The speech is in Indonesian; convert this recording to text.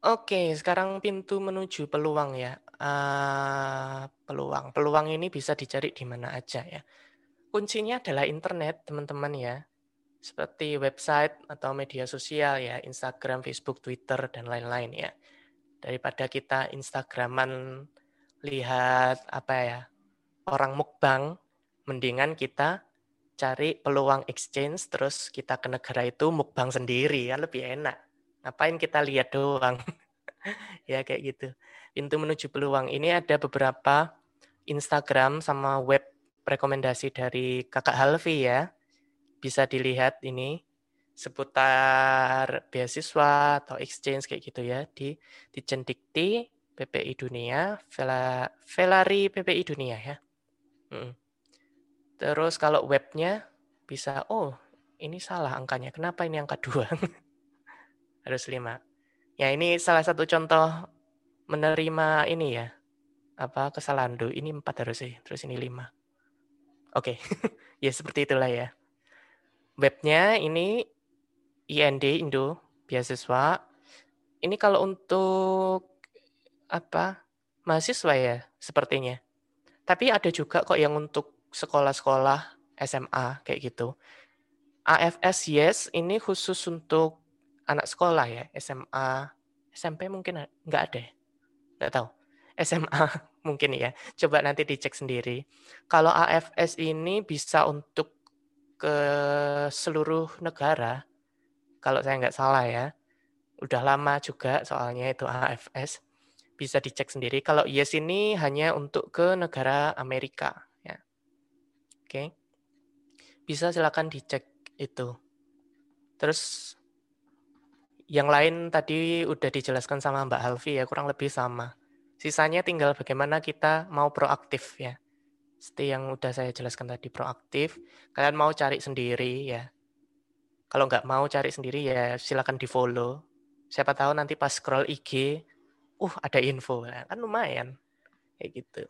Oke, sekarang pintu menuju peluang ya. Uh, peluang. Peluang ini bisa dicari di mana aja ya. Kuncinya adalah internet, teman-teman ya. Seperti website atau media sosial ya, Instagram, Facebook, Twitter, dan lain-lain ya. Daripada kita Instagraman lihat apa ya, orang mukbang, mendingan kita cari peluang exchange, terus kita ke negara itu mukbang sendiri, ya lebih enak Ngapain kita lihat doang? ya kayak gitu. Pintu menuju peluang ini ada beberapa Instagram sama web rekomendasi dari Kakak Halvi ya. Bisa dilihat ini seputar beasiswa atau exchange kayak gitu ya di di Cendikti, PPI Dunia, Vela, Velari PPI Dunia ya. Terus kalau webnya bisa, oh ini salah angkanya, kenapa ini angka dua? harus lima. Ya ini salah satu contoh menerima ini ya apa kesalahan do ini empat harus sih terus ini lima. Oke, okay. ya seperti itulah ya. Webnya ini IND Indo beasiswa. Ini kalau untuk apa mahasiswa ya sepertinya. Tapi ada juga kok yang untuk sekolah-sekolah SMA kayak gitu. AFS Yes ini khusus untuk anak sekolah ya, SMA, SMP mungkin nggak ada, nggak tahu. SMA mungkin ya. Coba nanti dicek sendiri. Kalau AFS ini bisa untuk ke seluruh negara, kalau saya nggak salah ya. Udah lama juga soalnya itu AFS. Bisa dicek sendiri. Kalau yes ini hanya untuk ke negara Amerika. Ya. Oke. Bisa silakan dicek itu. Terus yang lain tadi udah dijelaskan sama Mbak Alfi ya, kurang lebih sama. Sisanya tinggal bagaimana kita mau proaktif ya. Seperti yang udah saya jelaskan tadi, proaktif. Kalian mau cari sendiri ya. Kalau nggak mau cari sendiri ya silakan di follow. Siapa tahu nanti pas scroll IG, uh ada info. Kan lumayan. Kayak gitu.